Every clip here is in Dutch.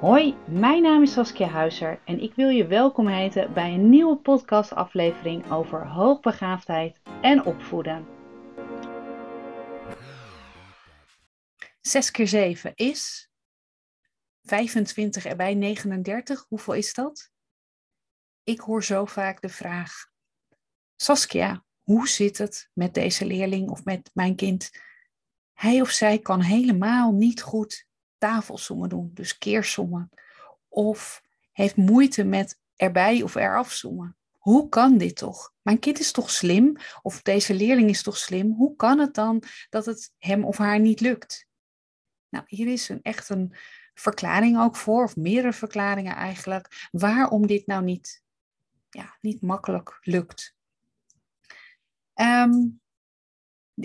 Hoi, mijn naam is Saskia Huizer en ik wil je welkom heten bij een nieuwe podcastaflevering over hoogbegaafdheid en opvoeden. 6 keer 7 is 25 erbij 39. Hoeveel is dat? Ik hoor zo vaak de vraag: Saskia, hoe zit het met deze leerling of met mijn kind? Hij of zij kan helemaal niet goed tafelsommen doen, dus keersommen. Of heeft moeite met erbij of eraf zoomen. Hoe kan dit toch? Mijn kind is toch slim? Of deze leerling is toch slim? Hoe kan het dan dat het hem of haar niet lukt? Nou, hier is een, echt een verklaring ook voor, of meerdere verklaringen eigenlijk, waarom dit nou niet, ja, niet makkelijk lukt. Um,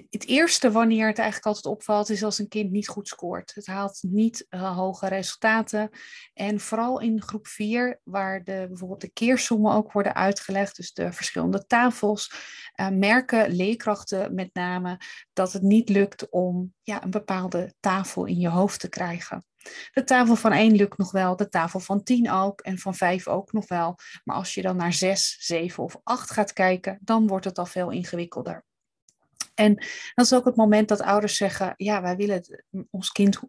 het eerste wanneer het eigenlijk altijd opvalt, is als een kind niet goed scoort. Het haalt niet uh, hoge resultaten. En vooral in groep 4, waar de, bijvoorbeeld de keersommen ook worden uitgelegd, dus de verschillende tafels, uh, merken leerkrachten met name dat het niet lukt om ja, een bepaalde tafel in je hoofd te krijgen. De tafel van 1 lukt nog wel, de tafel van 10 ook en van 5 ook nog wel. Maar als je dan naar 6, 7 of 8 gaat kijken, dan wordt het al veel ingewikkelder. En dat is ook het moment dat ouders zeggen: ja, wij willen ons kind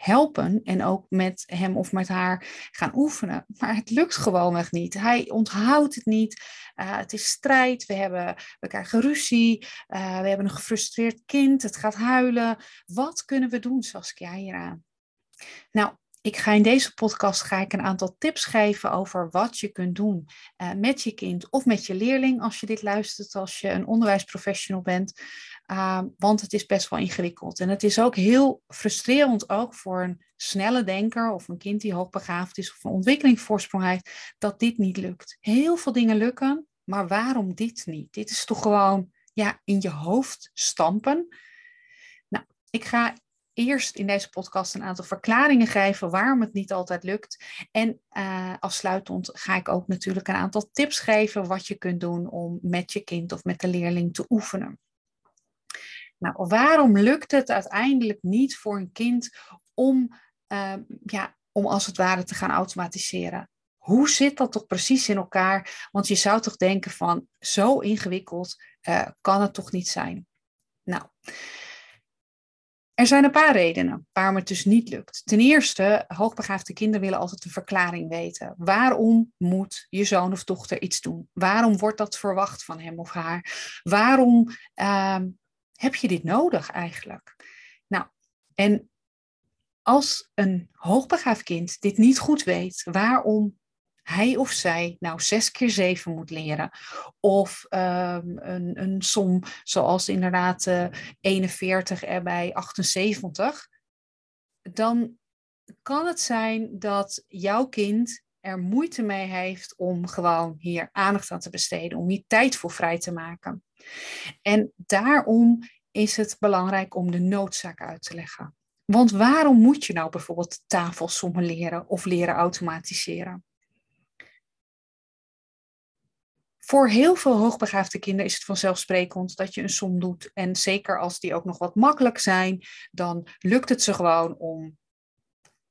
helpen en ook met hem of met haar gaan oefenen. Maar het lukt gewoonweg niet. Hij onthoudt het niet. Uh, het is strijd. We, hebben, we krijgen ruzie. Uh, we hebben een gefrustreerd kind. Het gaat huilen. Wat kunnen we doen, Saskia, hieraan? Nou, ik ga in deze podcast ga ik een aantal tips geven over wat je kunt doen uh, met je kind of met je leerling als je dit luistert, als je een onderwijsprofessional bent. Uh, want het is best wel ingewikkeld. En het is ook heel frustrerend ook voor een snelle denker of een kind die hoogbegaafd is of een ontwikkelingsvoorsprong heeft, dat dit niet lukt. Heel veel dingen lukken, maar waarom dit niet? Dit is toch gewoon ja, in je hoofd stampen. Nou, ik ga eerst in deze podcast een aantal verklaringen geven waarom het niet altijd lukt. En uh, afsluitend ga ik ook natuurlijk een aantal tips geven wat je kunt doen om met je kind of met de leerling te oefenen. Nou, waarom lukt het uiteindelijk niet voor een kind om, uh, ja, om als het ware te gaan automatiseren? Hoe zit dat toch precies in elkaar? Want je zou toch denken van zo ingewikkeld uh, kan het toch niet zijn? Nou, er zijn een paar redenen waarom het dus niet lukt. Ten eerste, hoogbegaafde kinderen willen altijd een verklaring weten. Waarom moet je zoon of dochter iets doen? Waarom wordt dat verwacht van hem of haar? Waarom uh, heb je dit nodig eigenlijk? Nou, en als een hoogbegaafd kind dit niet goed weet, waarom hij of zij nou zes keer zeven moet leren. Of um, een, een som zoals inderdaad uh, 41 erbij 78. Dan kan het zijn dat jouw kind er moeite mee heeft om gewoon hier aandacht aan te besteden, om hier tijd voor vrij te maken. En daarom is het belangrijk om de noodzaak uit te leggen. Want waarom moet je nou bijvoorbeeld tafelsommen leren of leren automatiseren? Voor heel veel hoogbegaafde kinderen is het vanzelfsprekend dat je een som doet. En zeker als die ook nog wat makkelijk zijn, dan lukt het ze gewoon om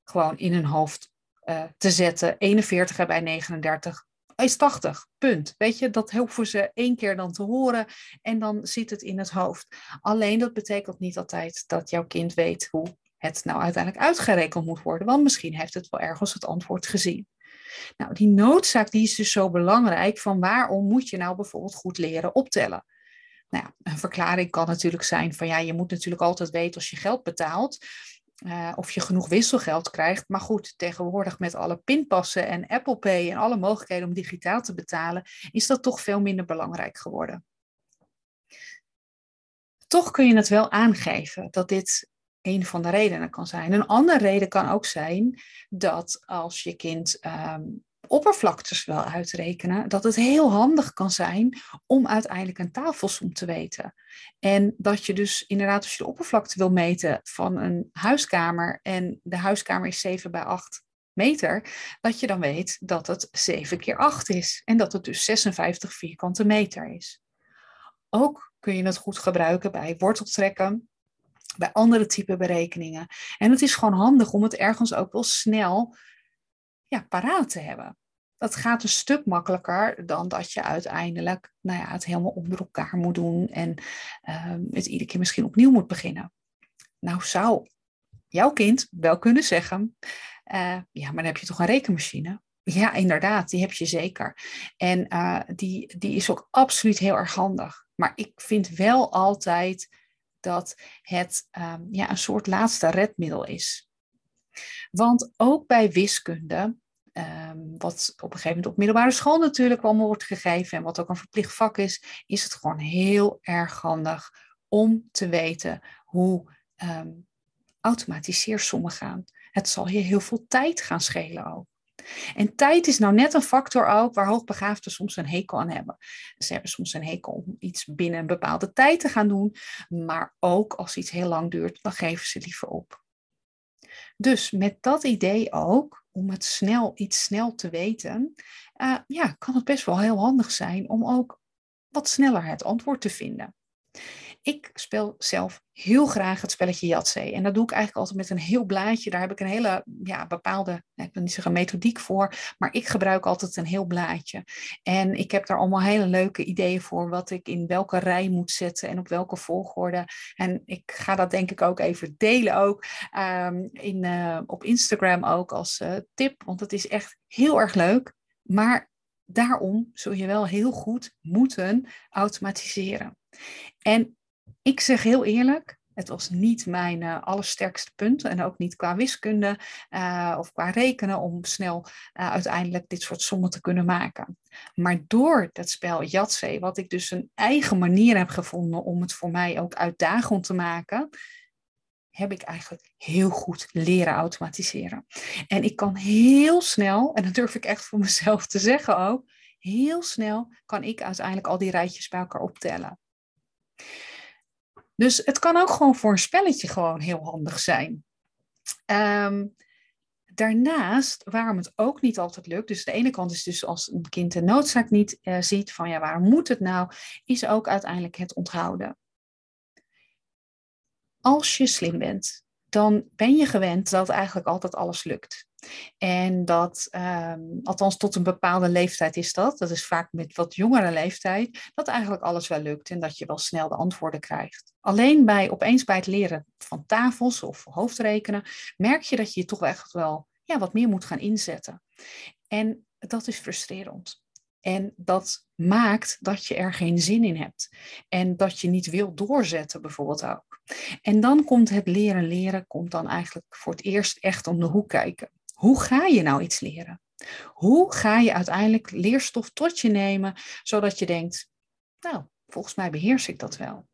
gewoon in hun hoofd uh, te zetten. 41 bij 39 is 80, punt. Weet je, dat hoeven ze één keer dan te horen en dan zit het in het hoofd. Alleen dat betekent niet altijd dat jouw kind weet hoe het nou uiteindelijk uitgerekend moet worden, want misschien heeft het wel ergens het antwoord gezien. Nou, die noodzaak die is dus zo belangrijk van waarom moet je nou bijvoorbeeld goed leren optellen? Nou ja, een verklaring kan natuurlijk zijn van ja, je moet natuurlijk altijd weten als je geld betaalt. Uh, of je genoeg wisselgeld krijgt. Maar goed, tegenwoordig met alle pinpassen en Apple Pay en alle mogelijkheden om digitaal te betalen, is dat toch veel minder belangrijk geworden. Toch kun je het wel aangeven dat dit een van de redenen kan zijn. Een andere reden kan ook zijn dat als je kind um, oppervlaktes wil uitrekenen, dat het heel handig kan zijn om uiteindelijk een tafelsom te weten. En dat je dus inderdaad, als je de oppervlakte wil meten van een huiskamer en de huiskamer is 7 bij 8 meter, dat je dan weet dat het 7 keer 8 is en dat het dus 56 vierkante meter is. Ook kun je het goed gebruiken bij worteltrekken bij andere type berekeningen. En het is gewoon handig om het ergens ook wel snel ja, paraat te hebben. Dat gaat een stuk makkelijker dan dat je uiteindelijk nou ja, het helemaal onder elkaar moet doen en ehm, het iedere keer misschien opnieuw moet beginnen. Nou zou jouw kind wel kunnen zeggen, uh, ja, maar dan heb je toch een rekenmachine? Ja, inderdaad, die heb je zeker. En uh, die, die is ook absoluut heel erg handig. Maar ik vind wel altijd dat het um, ja, een soort laatste redmiddel is. Want ook bij wiskunde, um, wat op een gegeven moment op middelbare school natuurlijk allemaal wordt gegeven en wat ook een verplicht vak is, is het gewoon heel erg handig om te weten hoe um, automatiseersommen gaan. Het zal je heel veel tijd gaan schelen ook. En tijd is nou net een factor ook waar hoogbegaafden soms een hekel aan hebben. Ze hebben soms een hekel om iets binnen een bepaalde tijd te gaan doen, maar ook als iets heel lang duurt, dan geven ze liever op. Dus met dat idee ook, om het snel, iets snel te weten, uh, ja, kan het best wel heel handig zijn om ook wat sneller het antwoord te vinden. Ik speel zelf heel graag het spelletje Yatzee. En dat doe ik eigenlijk altijd met een heel blaadje. Daar heb ik een hele ja, bepaalde, ik wil niet zeggen methodiek voor, maar ik gebruik altijd een heel blaadje. En ik heb daar allemaal hele leuke ideeën voor wat ik in welke rij moet zetten en op welke volgorde. En ik ga dat denk ik ook even delen ook um, in, uh, op Instagram ook als uh, tip, want het is echt heel erg leuk. Maar daarom zul je wel heel goed moeten automatiseren. En ik zeg heel eerlijk, het was niet mijn uh, allersterkste punt en ook niet qua wiskunde uh, of qua rekenen om snel uh, uiteindelijk dit soort sommen te kunnen maken. Maar door dat spel Yatzee, wat ik dus een eigen manier heb gevonden om het voor mij ook uitdagend te maken, heb ik eigenlijk heel goed leren automatiseren. En ik kan heel snel, en dat durf ik echt voor mezelf te zeggen ook, heel snel kan ik uiteindelijk al die rijtjes bij elkaar optellen. Dus het kan ook gewoon voor een spelletje gewoon heel handig zijn. Um, daarnaast, waarom het ook niet altijd lukt, dus de ene kant is dus als een kind de noodzaak niet uh, ziet van ja, waarom moet het nou, is ook uiteindelijk het onthouden. Als je slim bent, dan ben je gewend dat eigenlijk altijd alles lukt. En dat, um, althans tot een bepaalde leeftijd is dat, dat is vaak met wat jongere leeftijd, dat eigenlijk alles wel lukt en dat je wel snel de antwoorden krijgt. Alleen bij, opeens bij het leren van tafels of hoofdrekenen, merk je dat je je toch echt wel ja, wat meer moet gaan inzetten. En dat is frustrerend. En dat maakt dat je er geen zin in hebt. En dat je niet wil doorzetten, bijvoorbeeld ook. En dan komt het leren leren, komt dan eigenlijk voor het eerst echt om de hoek kijken. Hoe ga je nou iets leren? Hoe ga je uiteindelijk leerstof tot je nemen, zodat je denkt, nou, volgens mij beheers ik dat wel.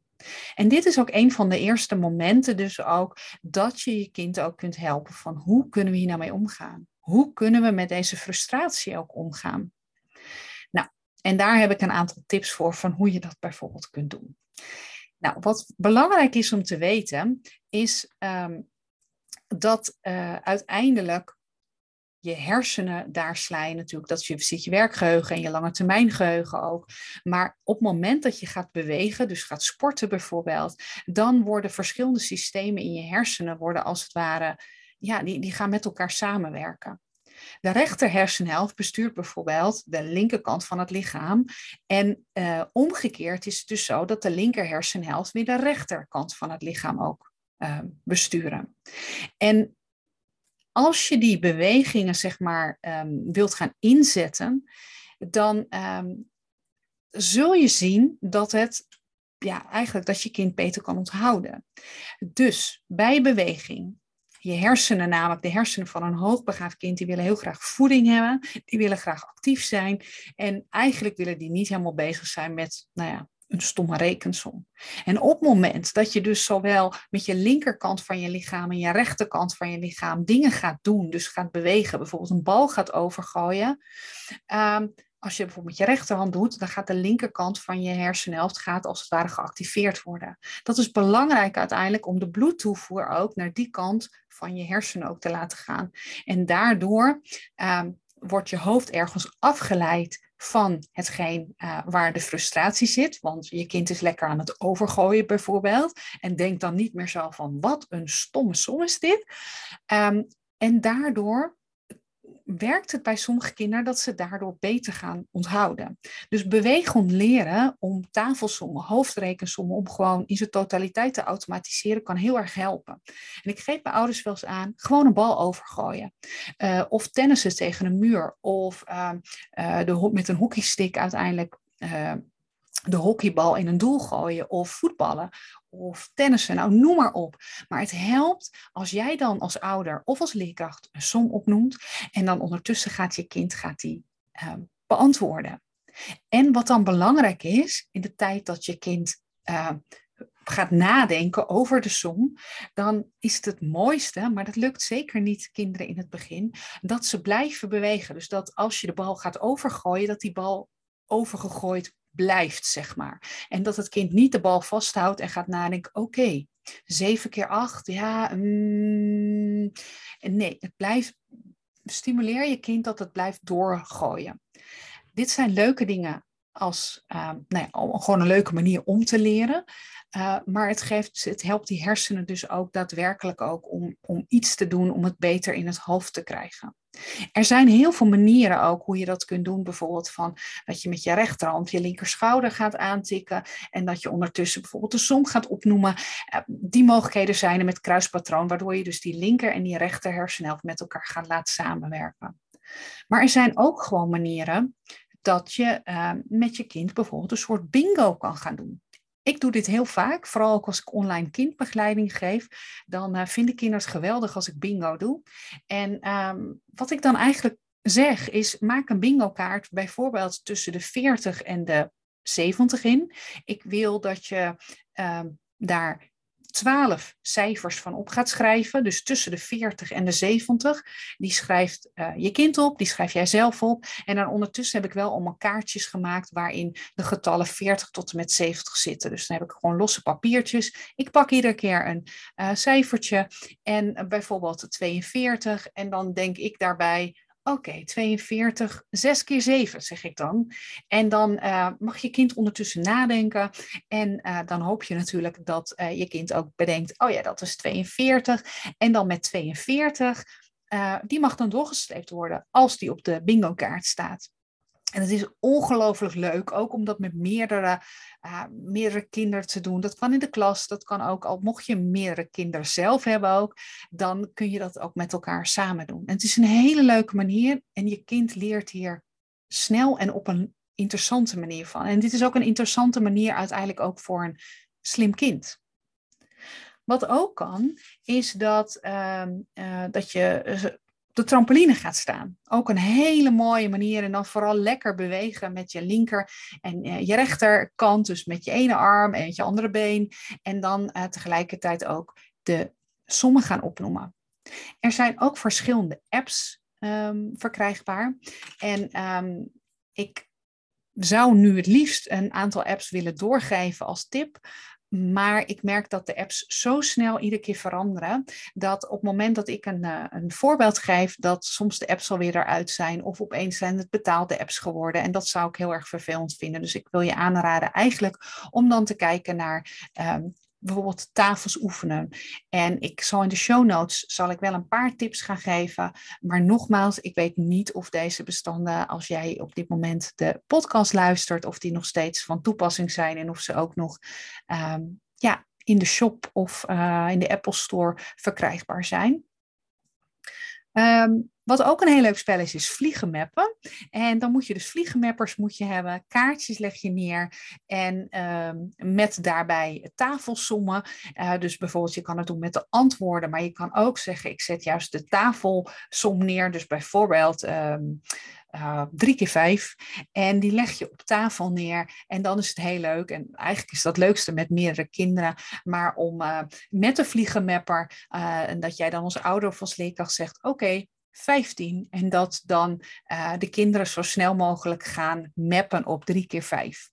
En dit is ook een van de eerste momenten dus ook dat je je kind ook kunt helpen van hoe kunnen we hier nou mee omgaan? Hoe kunnen we met deze frustratie ook omgaan? Nou, en daar heb ik een aantal tips voor van hoe je dat bijvoorbeeld kunt doen. Nou, wat belangrijk is om te weten, is um, dat uh, uiteindelijk je hersenen daar slijten natuurlijk. Dat je, zit je werkgeheugen en je lange termijn geheugen ook. Maar op het moment dat je gaat bewegen, dus gaat sporten bijvoorbeeld, dan worden verschillende systemen in je hersenen worden als het ware, ja, die, die gaan met elkaar samenwerken. De rechter hersenhelft bestuurt bijvoorbeeld de linkerkant van het lichaam. En uh, omgekeerd is het dus zo dat de linker hersenhelft weer de rechterkant van het lichaam ook uh, besturen. En als je die bewegingen, zeg maar, um, wilt gaan inzetten, dan um, zul je zien dat het, ja, eigenlijk dat je kind beter kan onthouden. Dus bij beweging, je hersenen, namelijk de hersenen van een hoogbegaafd kind, die willen heel graag voeding hebben, die willen graag actief zijn en eigenlijk willen die niet helemaal bezig zijn met, nou ja, een stomme rekensom. En op het moment dat je dus zowel met je linkerkant van je lichaam en je rechterkant van je lichaam dingen gaat doen, dus gaat bewegen, bijvoorbeeld een bal gaat overgooien, um, als je bijvoorbeeld met je rechterhand doet, dan gaat de linkerkant van je hersenhelft gaat als het ware geactiveerd worden. Dat is belangrijk uiteindelijk om de bloedtoevoer ook naar die kant van je hersenen ook te laten gaan. En daardoor um, wordt je hoofd ergens afgeleid van hetgeen uh, waar de frustratie zit. Want je kind is lekker aan het overgooien bijvoorbeeld. En denkt dan niet meer zo van wat een stomme som is dit. Um, en daardoor werkt het bij sommige kinderen dat ze daardoor beter gaan onthouden. Dus beweegend leren om tafelsommen, hoofdrekensommen, om gewoon in zijn totaliteit te automatiseren, kan heel erg helpen. En ik geef mijn ouders wel eens aan, gewoon een bal overgooien. Uh, of tennissen tegen een muur. Of uh, uh, de, met een hockeystick uiteindelijk de hockeybal in een doel gooien of voetballen of tennissen, nou noem maar op. Maar het helpt als jij dan als ouder of als leerkracht een som opnoemt en dan ondertussen gaat je kind gaat die, uh, beantwoorden. En wat dan belangrijk is, in de tijd dat je kind uh, gaat nadenken over de som, dan is het het mooiste, maar dat lukt zeker niet kinderen in het begin, dat ze blijven bewegen. Dus dat als je de bal gaat overgooien, dat die bal overgegooid blijft, zeg maar. En dat het kind niet de bal vasthoudt en gaat nadenken, oké, zeven keer acht, ja, mm, nee, het blijft, stimuleer je kind dat het blijft doorgooien. Dit zijn leuke dingen als, uh, nou ja, gewoon een leuke manier om te leren. Uh, maar het, geeft, het helpt die hersenen dus ook daadwerkelijk ook om, om iets te doen om het beter in het hoofd te krijgen. Er zijn heel veel manieren ook hoe je dat kunt doen. Bijvoorbeeld van dat je met je rechterhand je linkerschouder gaat aantikken. En dat je ondertussen bijvoorbeeld de som gaat opnoemen. Uh, die mogelijkheden zijn er met kruispatroon. Waardoor je dus die linker en die rechter hersenhelft met elkaar gaat laten samenwerken. Maar er zijn ook gewoon manieren dat je uh, met je kind bijvoorbeeld een soort bingo kan gaan doen. Ik doe dit heel vaak, vooral ook als ik online kindbegeleiding geef. Dan uh, vinden kinderen het geweldig als ik bingo doe. En um, wat ik dan eigenlijk zeg is, maak een bingo kaart bijvoorbeeld tussen de 40 en de 70 in. Ik wil dat je um, daar twaalf cijfers van op gaat schrijven, dus tussen de 40 en de 70, die schrijft uh, je kind op, die schrijf jij zelf op. En dan ondertussen heb ik wel allemaal kaartjes gemaakt waarin de getallen 40 tot en met 70 zitten. Dus dan heb ik gewoon losse papiertjes. Ik pak iedere keer een uh, cijfertje en uh, bijvoorbeeld 42 en dan denk ik daarbij, Oké, okay, 42, 6 keer 7 zeg ik dan. En dan uh, mag je kind ondertussen nadenken. En uh, dan hoop je natuurlijk dat uh, je kind ook bedenkt, oh ja, dat is 42. En dan met 42, die mag dan doorgestreept worden als die op de bingo kaart staat. En het is ongelooflijk leuk, ook om dat met meerdere, uh, meerdere kinderen te doen. Dat kan in de klas, dat kan ook, al mocht je meerdere kinderen zelf hebben ook, dan kun je dat ook met elkaar samen doen. En het is een hele leuke manier en je kind leert hier snel en op een interessante manier van. En dit is ook een interessante manier uiteindelijk ook voor een slim kind. Wat ook kan, is dat, uh, uh, dat je de trampoline gaat staan. Ook een hele mooie manier. En dan vooral lekker bewegen met je linker en uh, je rechterkant. Dus met je ene arm en je andere been. En dan uh, tegelijkertijd ook de sommen gaan opnoemen. Er zijn ook verschillende apps um, verkrijgbaar. En um, ik zou nu het liefst een aantal apps willen doorgeven als tip. Maar ik merk dat de apps zo snel iedere keer veranderen. Dat op het moment dat ik een, uh, een voorbeeld geef, dat soms de apps alweer eruit zijn. Of opeens zijn het betaalde apps geworden. En dat zou ik heel erg vervelend vinden. Dus ik wil je aanraden eigenlijk om dan te kijken naar um, bijvoorbeeld tafels oefenen. En ik zal in de show notes zal ik wel een paar tips gaan geven. Maar nogmaals, ik weet niet of deze bestanden, als jij op dit moment de podcast luistert, of die nog steeds van toepassing zijn en of ze ook nog um, ja, in de shop of uh, in de Apple Store verkrijgbaar zijn. Um, wat ook een heel leuk spel is, is vliegenmappen. En dan moet je dus vliegenmappers moet je hebben, kaartjes leg je neer en um, met daarbij tafelsommen. Uh, dus bijvoorbeeld je kan het doen met de antwoorden, maar je kan ook zeggen ik zet juist de tafelsom neer. Dus bijvoorbeeld... Um, uh, drie keer vijf. En die leg je op tafel neer. En dan is het heel leuk. En eigenlijk is dat het leukste met meerdere kinderen. Maar om uh, met de vliegenmapper, uh, en dat jij dan als ouder of als zegt: Oké, okay, 15. En dat dan de kinderen zo snel mogelijk gaan mappen op 3 keer 5.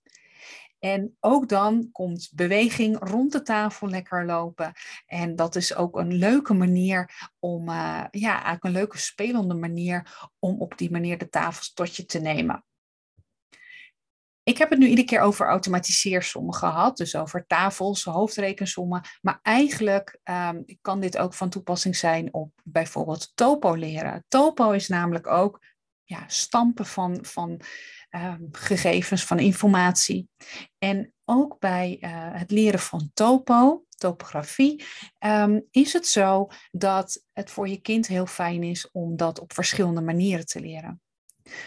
En ook dan komt beweging rond de tafel lekker lopen. En dat is ook een leuke manier om, uh, ja, eigenlijk een leuke spelende manier om op die manier de tafels tot je te nemen. Ik heb het nu iedere keer over automatiseersommen gehad, dus over tafels, hoofdrekensommen. Maar eigenlijk um, kan dit ook van toepassing zijn op bijvoorbeeld topo leren. Topo is namelijk ook ja, stampen van, van um, gegevens, van informatie. En ook bij uh, het leren van topo, topografie, um, is het zo dat het voor je kind heel fijn is om dat op verschillende manieren te leren.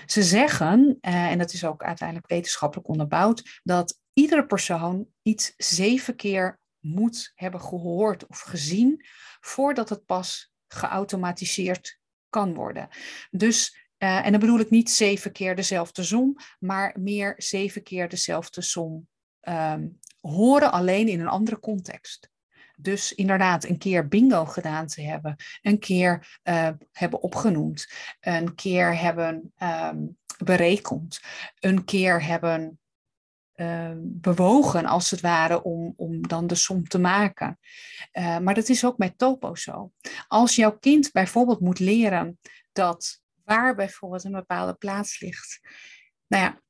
Ze zeggen, uh, en dat is ook uiteindelijk wetenschappelijk onderbouwd, dat iedere persoon iets zeven keer moet hebben gehoord of gezien voordat het pas geautomatiseerd kan worden. Dus uh, en dan bedoel ik niet zeven keer dezelfde som, maar meer zeven keer dezelfde som um, horen alleen in een andere context. Dus inderdaad, een keer bingo gedaan te hebben, een keer uh, hebben opgenoemd, een keer hebben um, berekend, een keer hebben uh, bewogen, als het ware, om, om dan de som te maken. Uh, maar dat is ook met topo zo. Als jouw kind bijvoorbeeld moet leren dat waar bijvoorbeeld een bepaalde plaats ligt. Nou ja,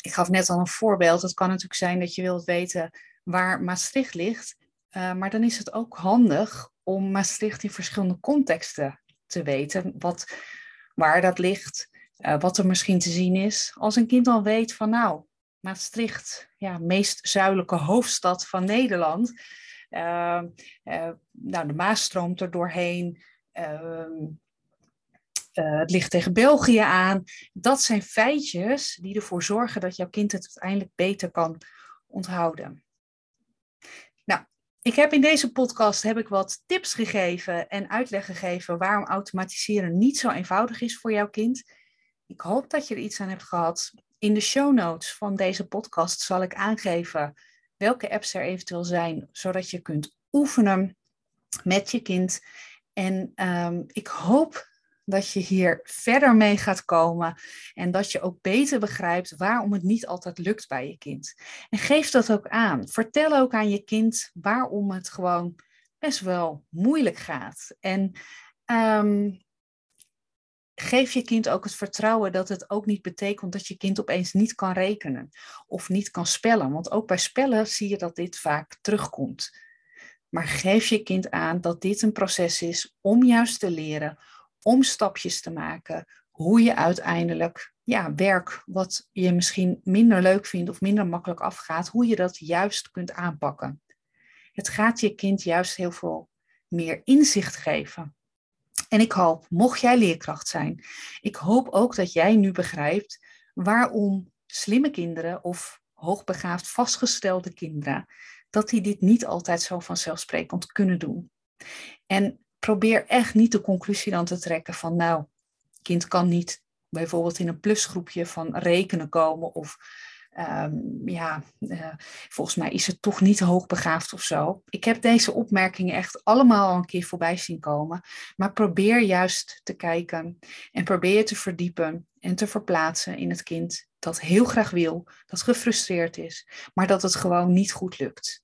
ik gaf net al een voorbeeld. Het kan natuurlijk zijn dat je wilt weten waar Maastricht ligt. Uh, maar dan is het ook handig om Maastricht in verschillende contexten te weten. Wat, waar dat ligt, uh, wat er misschien te zien is. Als een kind al weet van nou, Maastricht, ja, meest zuidelijke hoofdstad van Nederland. Uh, nou, de Maas stroomt er doorheen. Ehm, uh, het ligt tegen België aan. Dat zijn feitjes die ervoor zorgen dat jouw kind het uiteindelijk beter kan onthouden. Nou, ik heb in deze podcast heb ik wat tips gegeven en uitleg gegeven waarom automatiseren niet zo eenvoudig is voor jouw kind. Ik hoop dat je er iets aan hebt gehad. In de show notes van deze podcast zal ik aangeven welke apps er eventueel zijn, zodat je kunt oefenen met je kind. En um, ik hoop dat je hier verder mee gaat komen en dat je ook beter begrijpt waarom het niet altijd lukt bij je kind. En geef dat ook aan. Vertel ook aan je kind waarom het gewoon best wel moeilijk gaat. En um, geef je kind ook het vertrouwen dat het ook niet betekent dat je kind opeens niet kan rekenen of niet kan spellen. Want ook bij spellen zie je dat dit vaak terugkomt. Maar geef je kind aan dat dit een proces is om juist te leren om stapjes te maken hoe je uiteindelijk ja, werk wat je misschien minder leuk vindt of minder makkelijk afgaat, hoe je dat juist kunt aanpakken. Het gaat je kind juist heel veel meer inzicht geven. En ik hoop, mocht jij leerkracht zijn, ik hoop ook dat jij nu begrijpt waarom slimme kinderen of hoogbegaafd vastgestelde kinderen, dat die dit niet altijd zo vanzelfsprekend kunnen doen. En probeer echt niet de conclusie dan te trekken van, nou, kind kan niet bijvoorbeeld in een plusgroepje van rekenen komen of um, ja, uh, volgens mij is het toch niet hoogbegaafd of zo. Ik heb deze opmerkingen echt allemaal al een keer voorbij zien komen, maar probeer juist te kijken en probeer te verdiepen en te verplaatsen in het kind dat heel graag wil, dat gefrustreerd is, maar dat het gewoon niet goed lukt.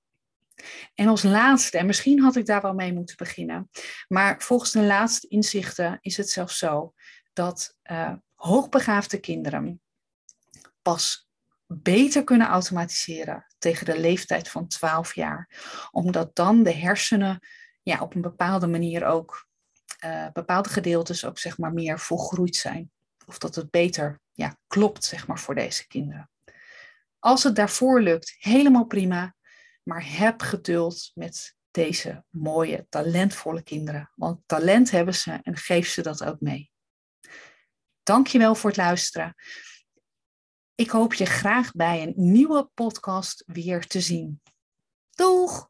En als laatste, en misschien had ik daar wel mee moeten beginnen, maar volgens de laatste inzichten is het zelfs zo dat uh, hoogbegaafde kinderen pas beter kunnen automatiseren tegen de leeftijd van 12 jaar, omdat dan de hersenen ja, op een bepaalde manier ook uh, bepaalde gedeeltes ook zeg maar meer volgroeid zijn. Of dat het beter ja, klopt zeg maar voor deze kinderen. Als het daarvoor lukt, helemaal prima. Maar heb geduld met deze mooie, talentvolle kinderen. Want talent hebben ze en geef ze dat ook mee. Dankjewel voor het luisteren. Ik hoop je graag bij een nieuwe podcast weer te zien. Doeg!